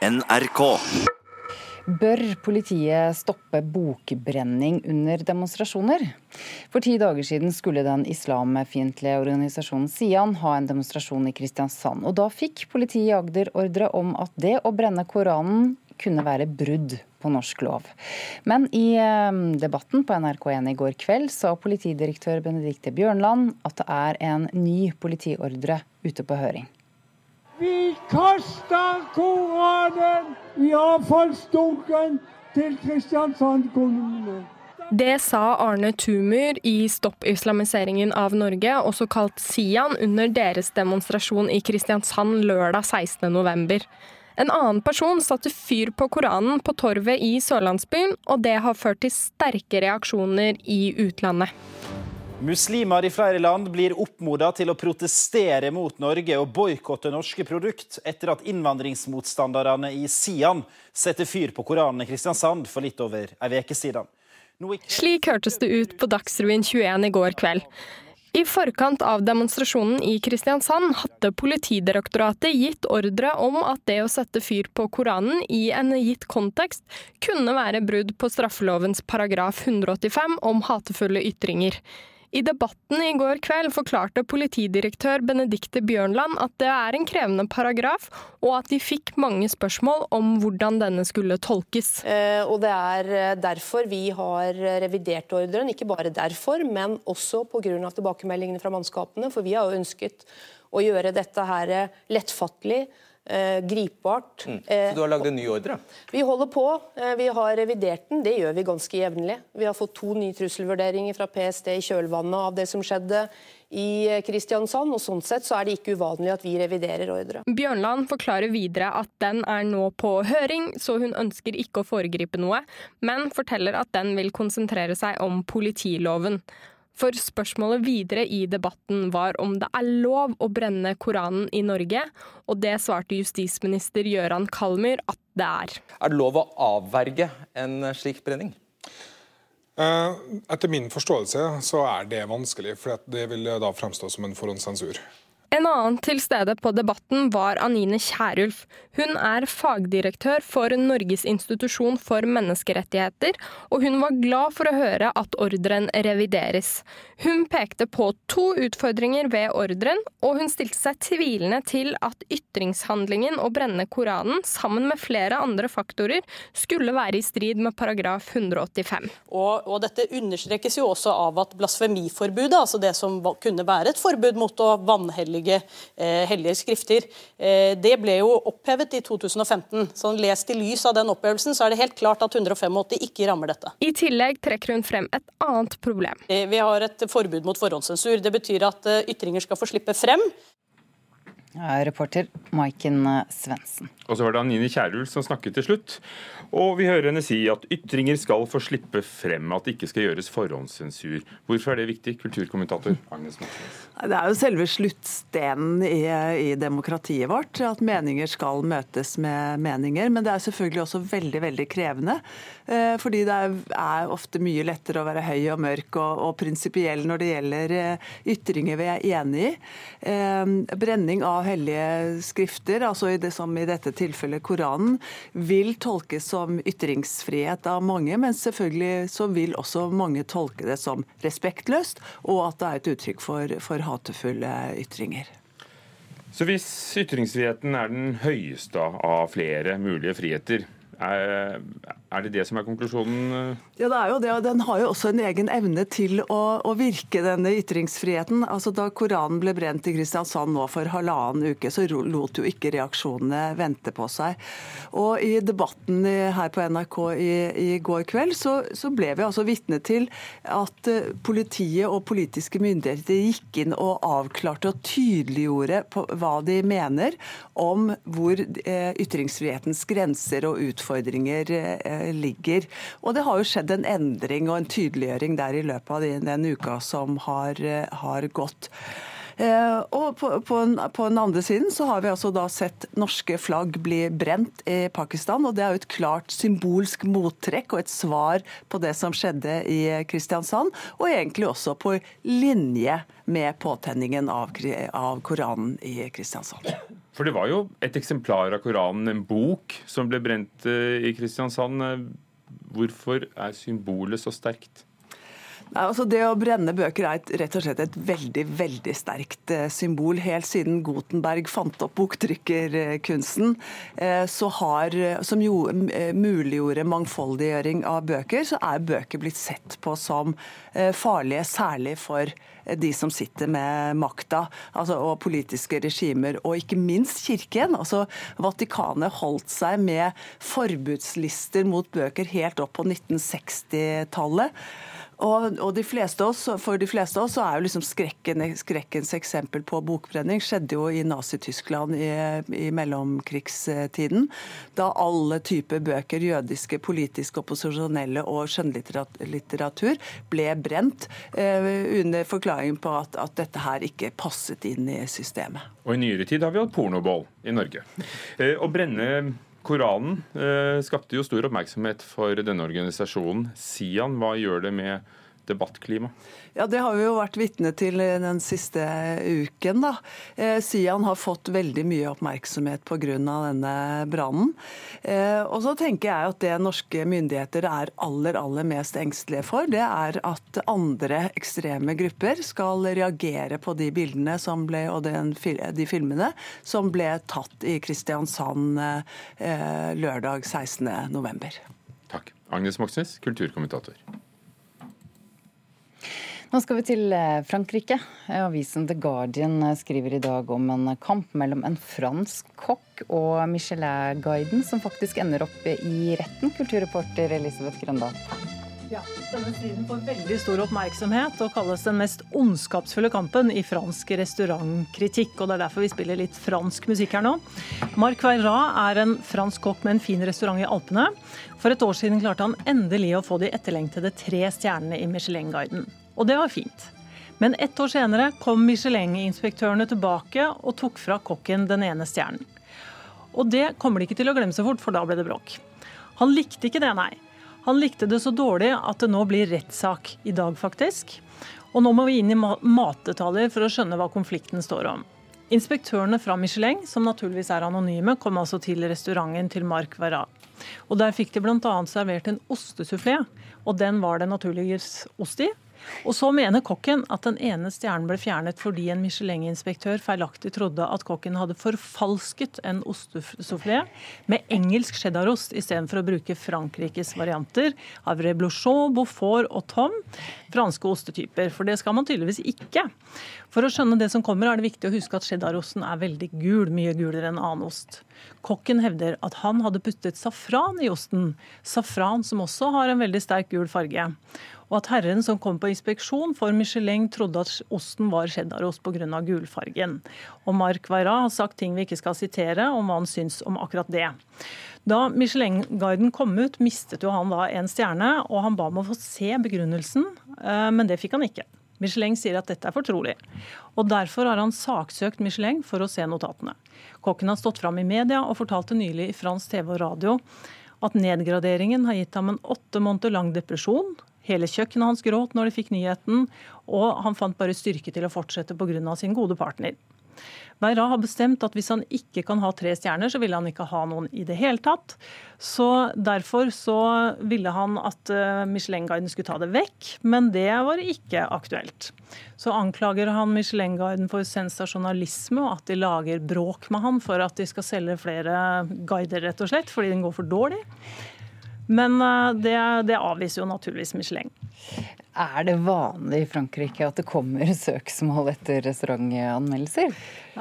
NRK. Bør politiet stoppe bokbrenning under demonstrasjoner? For ti dager siden skulle den islamfiendtlige organisasjonen Sian ha en demonstrasjon i Kristiansand. Og da fikk politiet i Agder ordre om at det å brenne Koranen kunne være brudd på norsk lov. Men i eh, debatten på NRK1 i går kveld sa politidirektør Benedikte Bjørnland at det er en ny politiordre ute på høring. Vi kaster Koranen i avfallsdunken til Kristiansand kommune. Det sa Arne Tumur i Stopp islamiseringen av Norge, også kalt Sian, under deres demonstrasjon i Kristiansand lørdag 16.11. En annen person satte fyr på Koranen på torvet i Sørlandsbyen, og det har ført til sterke reaksjoner i utlandet. Muslimer i flere land blir oppmoda til å protestere mot Norge og boikotte norske produkt etter at innvandringsmotstanderne i Sian setter fyr på Koranen i Kristiansand for litt over ei uke siden. Slik hørtes det ut på Dagsrevyen 21 i går kveld. I forkant av demonstrasjonen i Kristiansand hadde Politidirektoratet gitt ordre om at det å sette fyr på Koranen i en gitt kontekst kunne være brudd på straffelovens paragraf 185 om hatefulle ytringer. I debatten i går kveld forklarte politidirektør Benedikte Bjørnland at det er en krevende paragraf, og at de fikk mange spørsmål om hvordan denne skulle tolkes. Eh, og Det er eh, derfor vi har revidert ordren. Ikke bare derfor, men også pga. tilbakemeldingene fra mannskapene. For vi har jo ønsket å gjøre dette her lettfattelig gripbart. Mm. Så du har lagd en ny ordre? Vi holder på. Eh, vi har revidert den. Det gjør vi ganske jevnlig. Vi har fått to nye trusselvurderinger fra PST i kjølvannet av det som skjedde i eh, Kristiansand, og sånn sett så er det ikke uvanlig at vi reviderer ordre. Bjørnland forklarer videre at den er nå på høring, så hun ønsker ikke å foregripe noe, men forteller at den vil konsentrere seg om politiloven. For spørsmålet videre i debatten var om det er lov å brenne Koranen i Norge, og det svarte justisminister Gøran Kalmyr at det er. Er det lov å avverge en slik brenning? Eh, etter min forståelse så er det vanskelig, for det vil da fremstå som en forhåndssensur. En annen til stede på debatten var Anine Kierulf. Hun er fagdirektør for Norges institusjon for menneskerettigheter, og hun var glad for å høre at ordren revideres. Hun pekte på to utfordringer ved ordren, og hun stilte seg tvilende til at ytringshandlingen å brenne Koranen, sammen med flere andre faktorer, skulle være i strid med paragraf 185. Og, og dette understrekes jo også av at blasfemiforbudet, altså det som kunne være et forbud mot å vanhellige hellige, eh, hellige skrifter. Eh, det ble jo opphevet i 2015. så Lest i lys av den opphevelsen, så er det helt klart at 185 ikke rammer dette. I tillegg trekker hun frem et annet problem. Eh, vi har et forbud mot forhåndssensur. Det betyr at ytringer skal få slippe frem. Ja, reporter Maiken Svendsen. Og så var det Anine Kierulf som snakket til slutt. Og vi hører henne si at ytringer skal få slippe frem, at det ikke skal gjøres forhåndssensur. Hvorfor er det viktig, kulturkommentator Agnes Moxnes? Det er jo selve sluttstenen i, i, demokratiet vårt, at meninger skal møtes med meninger. Men det er selvfølgelig også veldig veldig krevende. Eh, fordi det er, ofte mye lettere å være høy og mørk og, og prinsipiell når det gjelder eh, ytringer vi er enig i. Eh, brenning av hellige skrifter, altså i det som i dette tilfellet Koranen, vil tolkes som ytringsfrihet av mange, men selvfølgelig så vil også mange tolke det som respektløst, og at det er et uttrykk for, for hatefulle ytringer. Så hvis ytringsfriheten er den høyeste av flere mulige friheter, er, er det det som er konklusjonen? Ja, det er jo det. og Den har jo også en egen evne til å, å virke, denne ytringsfriheten. Altså Da Koranen ble brent i Kristiansand nå for halvannen uke, så lot jo ikke reaksjonene vente på seg. Og I debatten her på NRK i, i går kveld så, så, ble vi altså vitne til at eh, politiet og politiske myndigheter gikk inn og avklarte og tydeliggjorde hva de mener om hvor eh, ytringsfrihetens grenser og utfordringer eh, ligger. Og det har jo skjedd en endring og en tydeliggjøring der i løpet av den uka som har, eh, har gått. Eh, og på, den andre siden så har vi altså da sett norske flagg bli brent i Pakistan. og Det er jo et klart symbolsk mottrekk og et svar på det som skjedde i Kristiansand. Og egentlig også på linje med påtenningen av, av Koranen i Kristiansand. For det var jo et eksemplar av Koranen, en bok, som ble brent eh, i Kristiansand. Hvorfor er symbolet så sterkt? Nei, altså Det å brenne bøker er et, rett og slett et veldig veldig sterkt eh, symbol. Helt siden Gutenberg fant opp boktrykkerkunsten, eh, har, som jo, eh, muliggjorde mangfoldiggjøring av bøker, så er bøker blitt sett på som farlige, særlig for de som sitter med makta, altså, og politiske regimer, og ikke minst kirken. Altså, Vatikanet holdt seg med forbudslister mot bøker helt opp på 1960-tallet. Og, og de oss, For de fleste av oss så er jo liksom skrekken, skrekkens eksempel på bokbrenning skjedde jo i Nazi-Tyskland i, i, mellomkrigstiden. Da alle typer bøker, jødiske, politiske, opposisjonelle og skjønnlitteratur, ble brent eh, under forklaringen på at, at, dette her ikke passet inn i systemet. Og I nyere tid har vi hatt pornoball i Norge. Eh, å brenne Koranen eh, skapte jo stor oppmerksomhet for denne organisasjonen. Sian, hva gjør det med debattklima? Ja, Det har vi jo vært vitne til den siste uken. da. Eh, Sian har fått veldig mye oppmerksomhet pga. denne brannen. Eh, og så tenker jeg at det norske myndigheter er aller, aller mest engstelige for, det er at andre ekstreme grupper skal reagere på de bildene ble, og den, de filmene som ble tatt i Kristiansand eh, lørdag 16.11. Takk. Agnes Moxnes, kulturkommentator. Nå skal vi til eh, Frankrike. Avisen The Guardian eh, skriver i dag om en kamp mellom en fransk kokk og Michelin-guiden, som faktisk ender opp i retten, kulturreporter Elisabeth Grøndal. Ja, denne striden får veldig stor oppmerksomhet og kalles den mest ondskapsfulle kampen i fransk restaurantkritikk. og Det er derfor vi spiller litt fransk musikk her nå. Marc Veira er en fransk kokk med en fin restaurant i Alpene. For et år siden klarte han endelig å få de etterlengtede tre stjernene i Michelin-guiden. Og det var fint. Men ett år senere kom Michelin-inspektørene tilbake og tok fra kokken den ene stjernen. Og det kommer de ikke til å glemme så fort, for da ble det bråk. Han likte ikke det, nei. Han likte det så dårlig at det nå blir rettssak i dag, faktisk. Og nå må vi inn i matdetaljer for å skjønne hva konflikten står om. Inspektørene fra Michelin, som naturligvis er anonyme, kom altså til restauranten til Marc Verrat. Og Der fikk de bl.a. servert en ostesufflé, og den var det naturligvis ost i. Og så mener kokken at den ene stjernen ble fjernet fordi en Michelin-inspektør feilaktig trodde at kokken hadde forfalsket en ostesoufflé med engelsk cheddarost istedenfor å bruke Frankrikes varianter av reblochon, beaufort og tom, franske ostetyper. For det skal man tydeligvis ikke. For å skjønne det som kommer, er det viktig å huske at cheddarosten er veldig gul, mye gulere enn annen ost. Kokken hevder at han hadde puttet safran i osten, safran som også har en veldig sterk gul farge og at herren som kom på inspeksjon for Michelin, trodde at osten var cheddarost pga. gulfargen. Og Marc Weira har sagt ting vi ikke skal sitere om hva han syns om akkurat det. Da Michelin-guiden kom ut, mistet jo han da en stjerne, og han ba om å få se begrunnelsen, eh, men det fikk han ikke. Michelin sier at dette er fortrolig. Og Derfor har han saksøkt Michelin for å se notatene. Kokken har stått fram i media og fortalte nylig i fransk TV og radio at nedgraderingen har gitt ham en åtte måneder lang depresjon, Hele kjøkkenet hans gråt når de fikk nyheten, og han fant bare styrke til å fortsette pga. sin gode partner. Beira har bestemt at hvis han ikke kan ha tre stjerner, så ville han ikke ha noen i det hele tatt. Så Derfor så ville han at eh, Michelin-guiden skulle ta det vekk, men det var ikke aktuelt. Så anklager han Michelin-guiden for sensasjonalisme og at de lager bråk med han for at de skal selge flere guider, rett og slett, fordi den går for dårlig. Men eh, det, det avviser jo naturligvis Michelin. Er det vanlig i Frankrike at det kommer søksmål etter restaurantanmeldelser?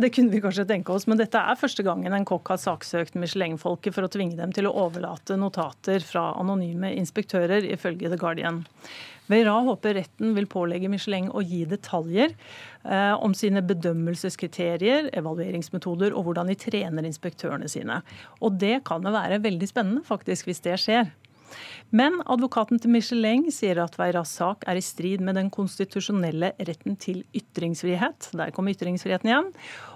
Det kunne vi kanskje tenke oss, men dette er første gangen en kokk har saksøkt Michelin-folket for å tvinge dem til å overlate notater fra anonyme inspektører, ifølge The Guardian. Veira håper retten vil pålegge Michelin å gi detaljer eh, om sine bedømmelseskriterier, evalueringsmetoder og hvordan de trener inspektørene sine. Og det kan jo være veldig spennende, faktisk, hvis det skjer. Men advokaten til Michelin sier at Veiras sak er i strid med den konstitusjonelle retten til ytringsfrihet, der kom ytringsfriheten igjen,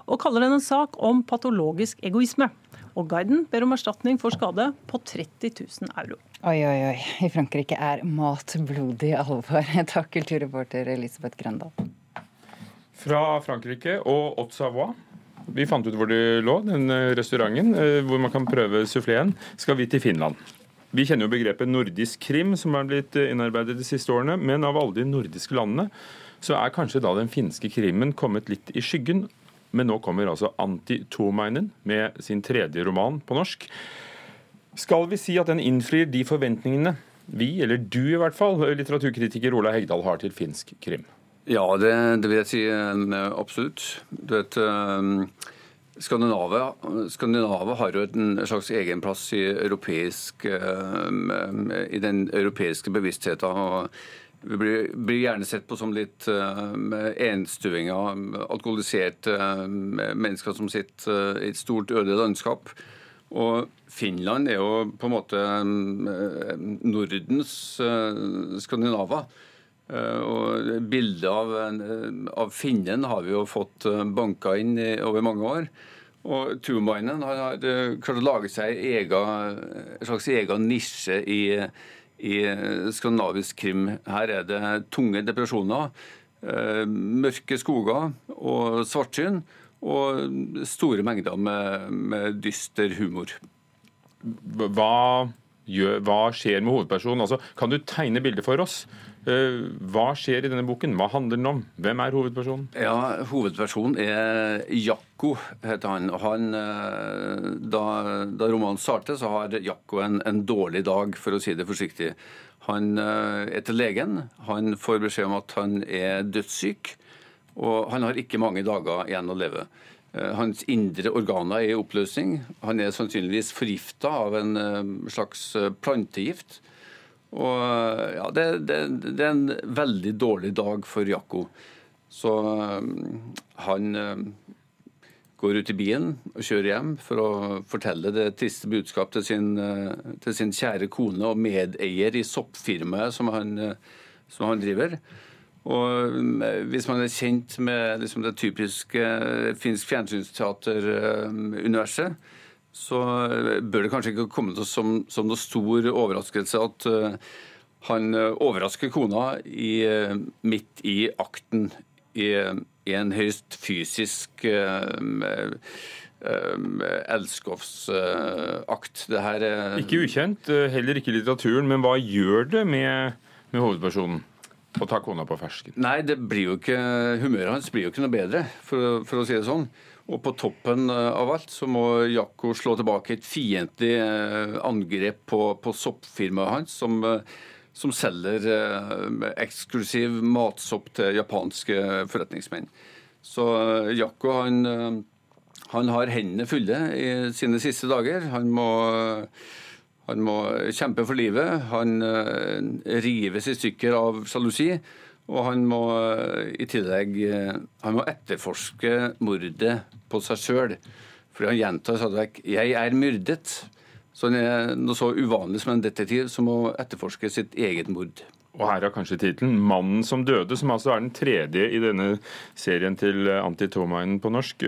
og kaller den en sak om patologisk egoisme. Og guiden ber om erstatning for skade på 30 000 euro. Oi, oi, oi. I Frankrike er mat blodig alvor. Takk, kulturreporter Elisabeth Grøndal. Fra Frankrike og Haute Savoie Vi fant ut hvor det lå, den restauranten hvor man kan prøve suffleen. Skal vi til Finland. Vi kjenner jo begrepet nordisk krim, som er blitt innarbeidet de siste årene. Men av alle de nordiske landene så er kanskje da den finske krimmen kommet litt i skyggen. Men nå kommer altså Antti Tomeinen med sin tredje roman på norsk. Skal vi si at den innfrir de forventningene vi, eller du i hvert fall, litteraturkritiker Ola Hegdal har til finsk krim? Ja, det, det vil jeg si absolutt. Du vet, Skandinavia, Skandinavia har jo en slags egenplass i, europeisk, i den europeiske bevisstheten. vi blir, blir, gjerne sett på som litt uh, enstuinger, alkoholiserte mennesker som sitter i et stort, øde landskap. Og Finland er jo på en måte uh, Nordens uh, Skandinava. og Bildet av, av, finnen har vi jo fått banka inn i, over mange år. Og Tumainen har klart å lage seg en slags egen nisje i i skandinavisk krim. Her er det tunge depresjoner, eh, mørke skoger og svartsyn, og store mengder med, med dyster humor. Hva, gjør, hva, skjer med hovedpersonen? Altså, kan du tegne bildet for oss? Eh, hva skjer i denne boken? Hva handler den om? Hvem er hovedpersonen? Ja, Hovedpersonen er Jakko, heter han. han eh, da, da, romanen starter, så har Jakko en, en, dårlig dag, for å si det forsiktig. Han eh, er til legen. Han får beskjed om at han er dødssyk, og han har ikke mange dager igjen å leve. Hans indre organer er i oppløsning. Han er sannsynligvis forgifta av en slags plantegift. Og ja, det, det, det, er en veldig dårlig dag for Jakko. Så han går ut i bilen og kjører hjem for å fortelle det triste budskap til sin, til sin kjære kone og medeier i soppfirmaet som han, som han driver. Og um, Hvis man er kjent med liksom, det typiske finsk fjernsynsteateruniverset, så bør det kanskje ikke komme til som, som noe stor overraskelse at uh, han uh, overrasker kona i, uh, midt i akten i, i en høyst fysisk elskovsakt. Ikke ukjent, heller ikke litteraturen, men hva gjør det med, med hovedpersonen? Å ta kona på fersken? Nei, det blir jo ikke, humøret hans blir jo ikke noe bedre, for, for å si det sånn. Og på toppen eh, av alt så må Jakko slå tilbake et fiendtlig eh, angrep på, på soppfirmaet hans, som, eh, som selger eksklusiv matsopp til japanske forretningsmenn. Så Jakko han, han har hendene fulle i sine siste dager. Han må, han må kjempe for livet. Han rives i stykker av sjalusi. Og han må eh, i tillegg eh, han må etterforske mordet på seg sjøl. Fordi han gjentar stadig vekk 'jeg er myrdet'. Så han er noe så uvanlig som en detektiv som må etterforske sitt eget mord. Og her er kanskje tittelen 'Mannen som døde', som altså er den tredje i denne serien til Antti Tomainen på norsk.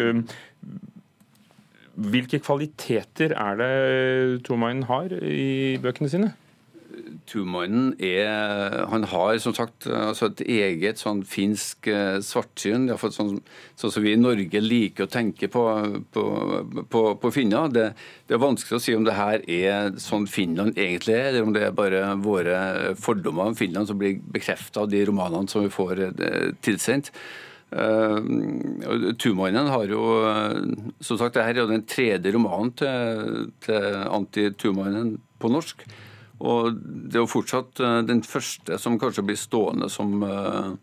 Eh, hvilke kvaliteter er det Tomainen har i bøkene sine? Tumannen er Han har som sagt altså et eget sånn finsk svartsyn. Iallfall Sånn, sånn som vi i Norge liker å tenke på, på, på, på finner. Det, det, er vanskelig å si om det her er sånn Finland egentlig er, eller om det er bare våre fordommer om Finland som blir bekrefta av de romanene som vi får eh, tilsendt. Uh, Tumannen har jo Som sagt, dette er jo den tredje romanen til, til Anti Tumannen på norsk. Og det er jo fortsatt eh, den første som kanskje blir stående som eh,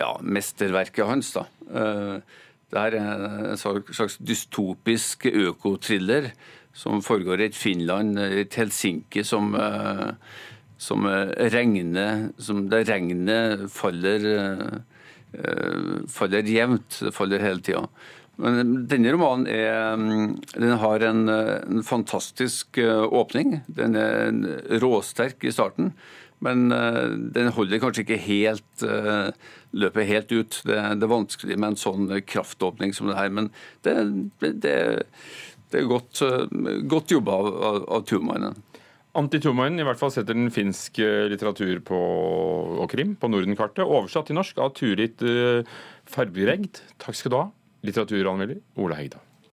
ja, mesterverket hans. da. Eh, det er en slags dystopisk økotriller som foregår i et Finland, i et Helsinki, som, som regner som Det regnet faller, faller jevnt. Det faller hele tida. Men denne romanen er, den har en, en, fantastisk eh, åpning. Den er råsterk i starten. Men eh, den holder kanskje ikke helt eh, løpet helt ut. Det, det, er vanskelig med en sånn kraftåpning som det her. Men det, det, det er godt, godt jobba av, av, av Antti i hvert fall setter den finske litteratur på, og krim på Nordenkartet. Oversatt til norsk av Turit Farbregd. Takk skal du ha. Litteraturanmelder Ola Hegdal.